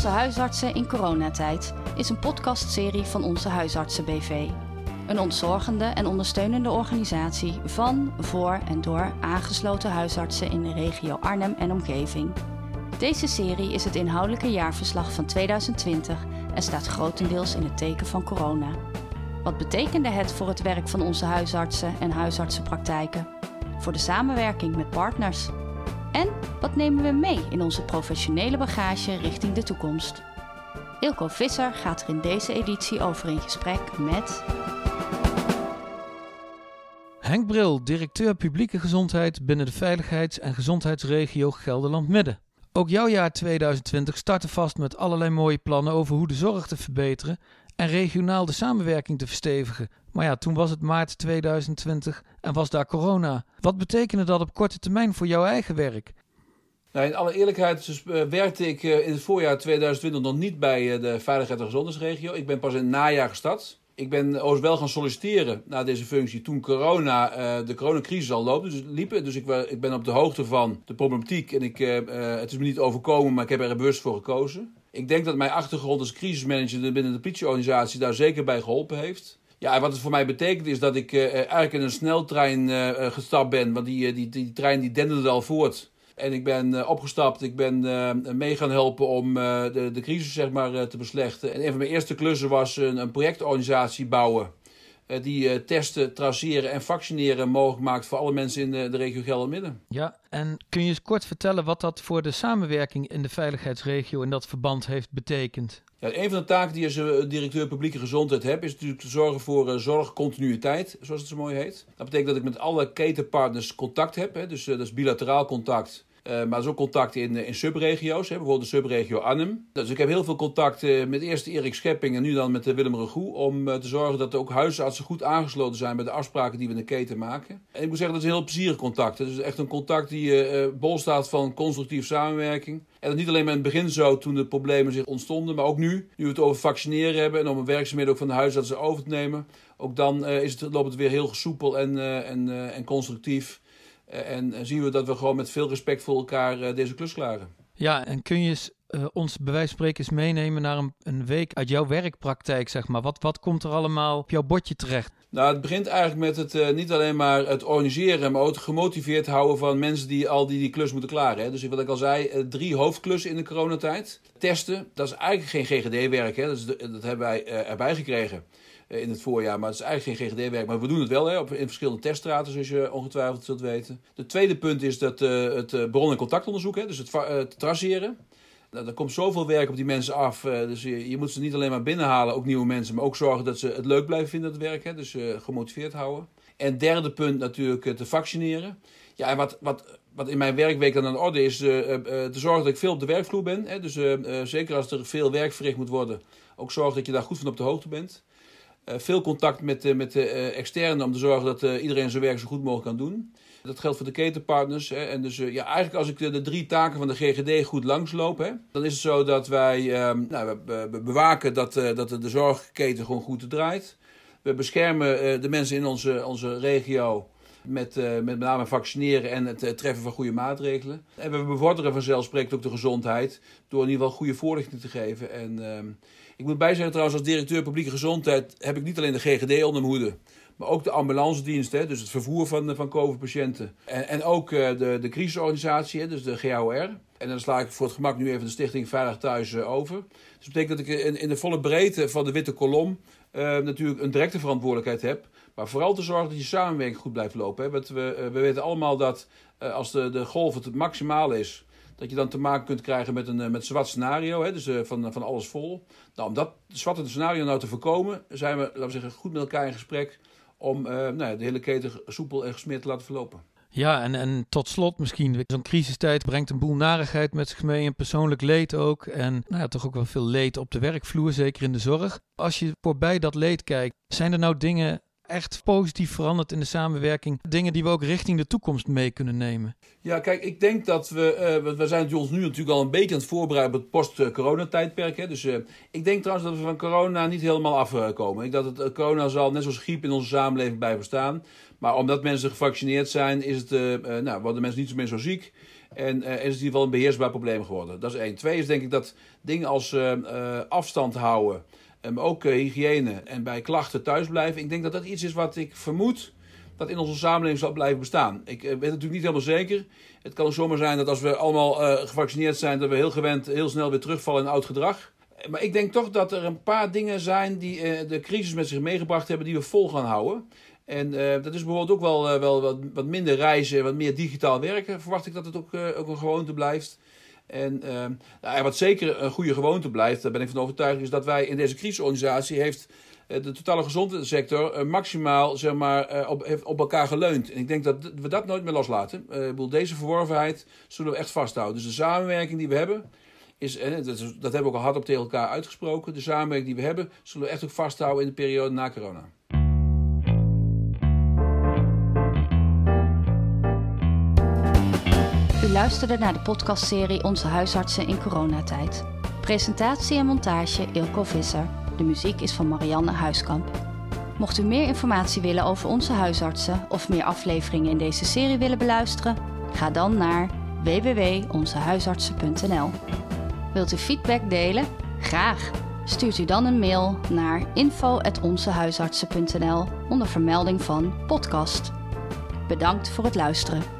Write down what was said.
Onze huisartsen in coronatijd is een podcastserie van Onze Huisartsen BV. Een ontzorgende en ondersteunende organisatie van, voor en door aangesloten huisartsen in de regio Arnhem en omgeving. Deze serie is het inhoudelijke jaarverslag van 2020 en staat grotendeels in het teken van corona. Wat betekende het voor het werk van onze huisartsen en huisartsenpraktijken? Voor de samenwerking met partners? En wat nemen we mee in onze professionele bagage richting de toekomst? Ilko Visser gaat er in deze editie over in gesprek met. Henk Bril, directeur publieke gezondheid binnen de veiligheids- en gezondheidsregio Gelderland-Midden. Ook jouw jaar 2020 startte vast met allerlei mooie plannen over hoe de zorg te verbeteren en regionaal de samenwerking te verstevigen. Maar ja, toen was het maart 2020 en was daar corona. Wat betekende dat op korte termijn voor jouw eigen werk? Nou, in alle eerlijkheid uh, werkte ik uh, in het voorjaar 2020 nog niet bij uh, de Veiligheid en Gezondheidsregio. Ik ben pas in het najaar gestart. Ik ben overigens wel gaan solliciteren naar deze functie toen corona, de coronacrisis al loopt, dus liep. Dus ik, ik, ben op de hoogte van de problematiek en ik, het is me niet overkomen, maar ik heb er bewust voor gekozen. Ik denk dat mijn achtergrond als crisismanager binnen de politieorganisatie daar zeker bij geholpen heeft. Ja, en wat het voor mij betekent is dat ik uh, eigenlijk in een sneltrein uh, gestapt ben. Want die, die, die, trein die denderde al voort. En ik ben opgestapt, ik ben mee gaan helpen om de, de crisis zeg maar, te beslechten. En een van mijn eerste klussen was een, een projectorganisatie bouwen. Eh, die eh, testen, traceren en vaccineren mogelijk maakt voor alle mensen in de, de regio Geldermidden. Ja, en kun je eens kort vertellen wat dat voor de samenwerking in de veiligheidsregio in dat verband heeft betekend? Ja, een van de taken die je als directeur publieke gezondheid hebt, is natuurlijk te zorgen voor uh, zorgcontinuïteit, zoals het zo mooi heet. Dat betekent dat ik met alle ketenpartners contact heb, hè, dus dat is bilateraal contact. Uh, maar zo contact in, in subregio's, hè, bijvoorbeeld de subregio Arnhem. Dus ik heb heel veel contact uh, met eerst Erik Schepping en nu dan met Willem Regoe. Om te zorgen dat ook huisartsen goed aangesloten zijn bij de afspraken die we in de keten maken. En ik moet zeggen, dat is een heel plezierig contact. Het is echt een contact die bol staat van constructieve samenwerking. En dat niet alleen maar in het begin zo, toen de problemen zich ontstonden, maar ook nu, nu we het over vaccineren hebben en om een werkzaamheden ook van de huisartsen over te nemen. Ook dan is het, loopt het weer heel soepel en, en, en constructief. Eh, en zien we dat we gewoon met veel respect voor elkaar eh, deze klus klaren. Ja, en kun je eens, uh, ons bij wijze van spreken eens meenemen naar een, een, week uit jouw werkpraktijk, zeg maar? Wat, wat komt er allemaal op jouw bordje terecht? Nou, het begint eigenlijk met het uh, niet alleen maar het organiseren, maar ook het gemotiveerd houden van mensen die al die, die klus moeten klaren. Hè. Dus wat ik al zei, uh, drie hoofdklussen in de coronatijd. Testen, dat is eigenlijk geen GGD-werk. Dat, dat hebben wij erbij gekregen. Eh, in het voorjaar. Maar het is eigenlijk geen GGD-werk. Maar we doen het wel hè, op, in verschillende teststraten, zoals je ongetwijfeld zult weten. De tweede punt is dat, uh, het uh, bron- en contactonderzoek, hè, dus het, het traceren. Nou, er komt zoveel werk op die mensen af. Dus je, je, moet ze niet alleen maar binnenhalen, ook nieuwe mensen. Maar ook zorgen dat ze het leuk blijven vinden, het werk. Hè, dus gemotiveerd houden. En derde punt natuurlijk te vaccineren. Ja, en wat, wat, wat in mijn werkweek dan aan de orde is, te zorgen dat ik veel op de werkvloer ben. Hè, dus zeker als er veel werk verricht moet worden, ook zorgen dat je daar goed van op de hoogte bent. Eh, veel contact met, met de eh, externen om te zorgen dat eh, iedereen zijn werk zo goed mogelijk kan doen. Dat geldt voor de ketenpartners. Hè. En dus ja, eigenlijk als ik de, drie taken van de GGD goed langsloop, hè, dan is het zo dat wij ehm, nou, we, bewaken dat, dat de zorgketen gewoon goed draait. We beschermen de mensen in onze, onze regio met, uh, met met name vaccineren en het treffen van goede maatregelen. En we bevorderen vanzelfsprekend ook de gezondheid door in ieder geval goede voorlichting te geven. En uh, ik moet bijzeggen trouwens, als directeur publieke gezondheid heb ik niet alleen de GGD onder mijn hoede. Maar ook de ambulance dienst, hè, dus het vervoer van, van COVID-patiënten. En, en ook uh, de, de crisisorganisatie, hè, dus de GHOR. En dan sla ik voor het gemak nu even de Stichting Veilig Thuis uh, over. Dus dat betekent dat ik in, in de volle breedte van de witte kolom natuurlijk een directe verantwoordelijkheid heb. Maar vooral te zorgen dat je samenwerking goed blijft lopen. Hè. Want we, we weten allemaal dat als de, de golf het maximaal is dat je dan te maken kunt krijgen met een, met zwart scenario, hè, dus van, van alles vol. Nou, om dat zwarte scenario nou te voorkomen, zijn we, laten we zeggen, goed met elkaar in gesprek om uh, nou, de hele keten soepel en gesmeerd te laten verlopen. Ja, en, en tot slot misschien, zo'n crisistijd brengt een boel narigheid met zich mee en persoonlijk leed ook. En nou ja, toch ook wel veel leed op de werkvloer, zeker in de zorg. Als je voorbij dat leed kijkt, zijn er nou dingen echt positief veranderd in de samenwerking? Dingen die we ook richting de toekomst mee kunnen nemen? Ja, kijk, ik denk dat we, uh, we zijn ons nu natuurlijk al een beetje aan het voorbereiden op het post-corona-tijdperk. Dus uh, ik denk trouwens dat we van corona niet helemaal afkomen. Ik dat het corona zal net zoals griep in onze samenleving blijven staan. Maar omdat mensen gevaccineerd zijn, is het, nou, worden mensen niet zo meer zo ziek. En is het in ieder geval een beheersbaar probleem geworden. Dat is één. Twee is denk ik dat dingen als afstand houden, maar ook hygiëne en bij klachten thuisblijven. Ik denk dat dat iets is wat ik vermoed dat in onze samenleving zal blijven bestaan. Ik weet het natuurlijk niet helemaal zeker. Het kan ook zomaar zijn dat als we allemaal gevaccineerd zijn, dat we heel gewend heel snel weer terugvallen in oud gedrag. Maar ik denk toch dat er een paar dingen zijn die de crisis met zich meegebracht hebben, die we vol gaan houden. En dat is bijvoorbeeld ook wel, wel wat, minder reizen, wat meer digitaal werken. Verwacht ik dat het ook, ook een gewoonte blijft. En nou, wat zeker een goede gewoonte blijft, daar ben ik van overtuigd, is dat wij in deze crisisorganisatie heeft de totale gezondheidssector maximaal zeg maar, op, heeft op elkaar geleund. En ik denk dat we dat nooit meer loslaten. ik bedoel, deze verworvenheid zullen we echt vasthouden. Dus de samenwerking die we hebben, is, en dat hebben we ook al hard op tegen elkaar uitgesproken. De samenwerking die we hebben, zullen we echt ook vasthouden in de periode na corona. Luisterde naar de podcastserie Onze huisartsen in coronatijd. Presentatie en montage Ilko Visser. De muziek is van Marianne Huiskamp. Mocht u meer informatie willen over onze huisartsen of meer afleveringen in deze serie willen beluisteren, ga dan naar www.onzehuisartsen.nl. Wilt u feedback delen? Graag. Stuurt u dan een mail naar info@onzehuisartsen.nl onder vermelding van podcast. Bedankt voor het luisteren.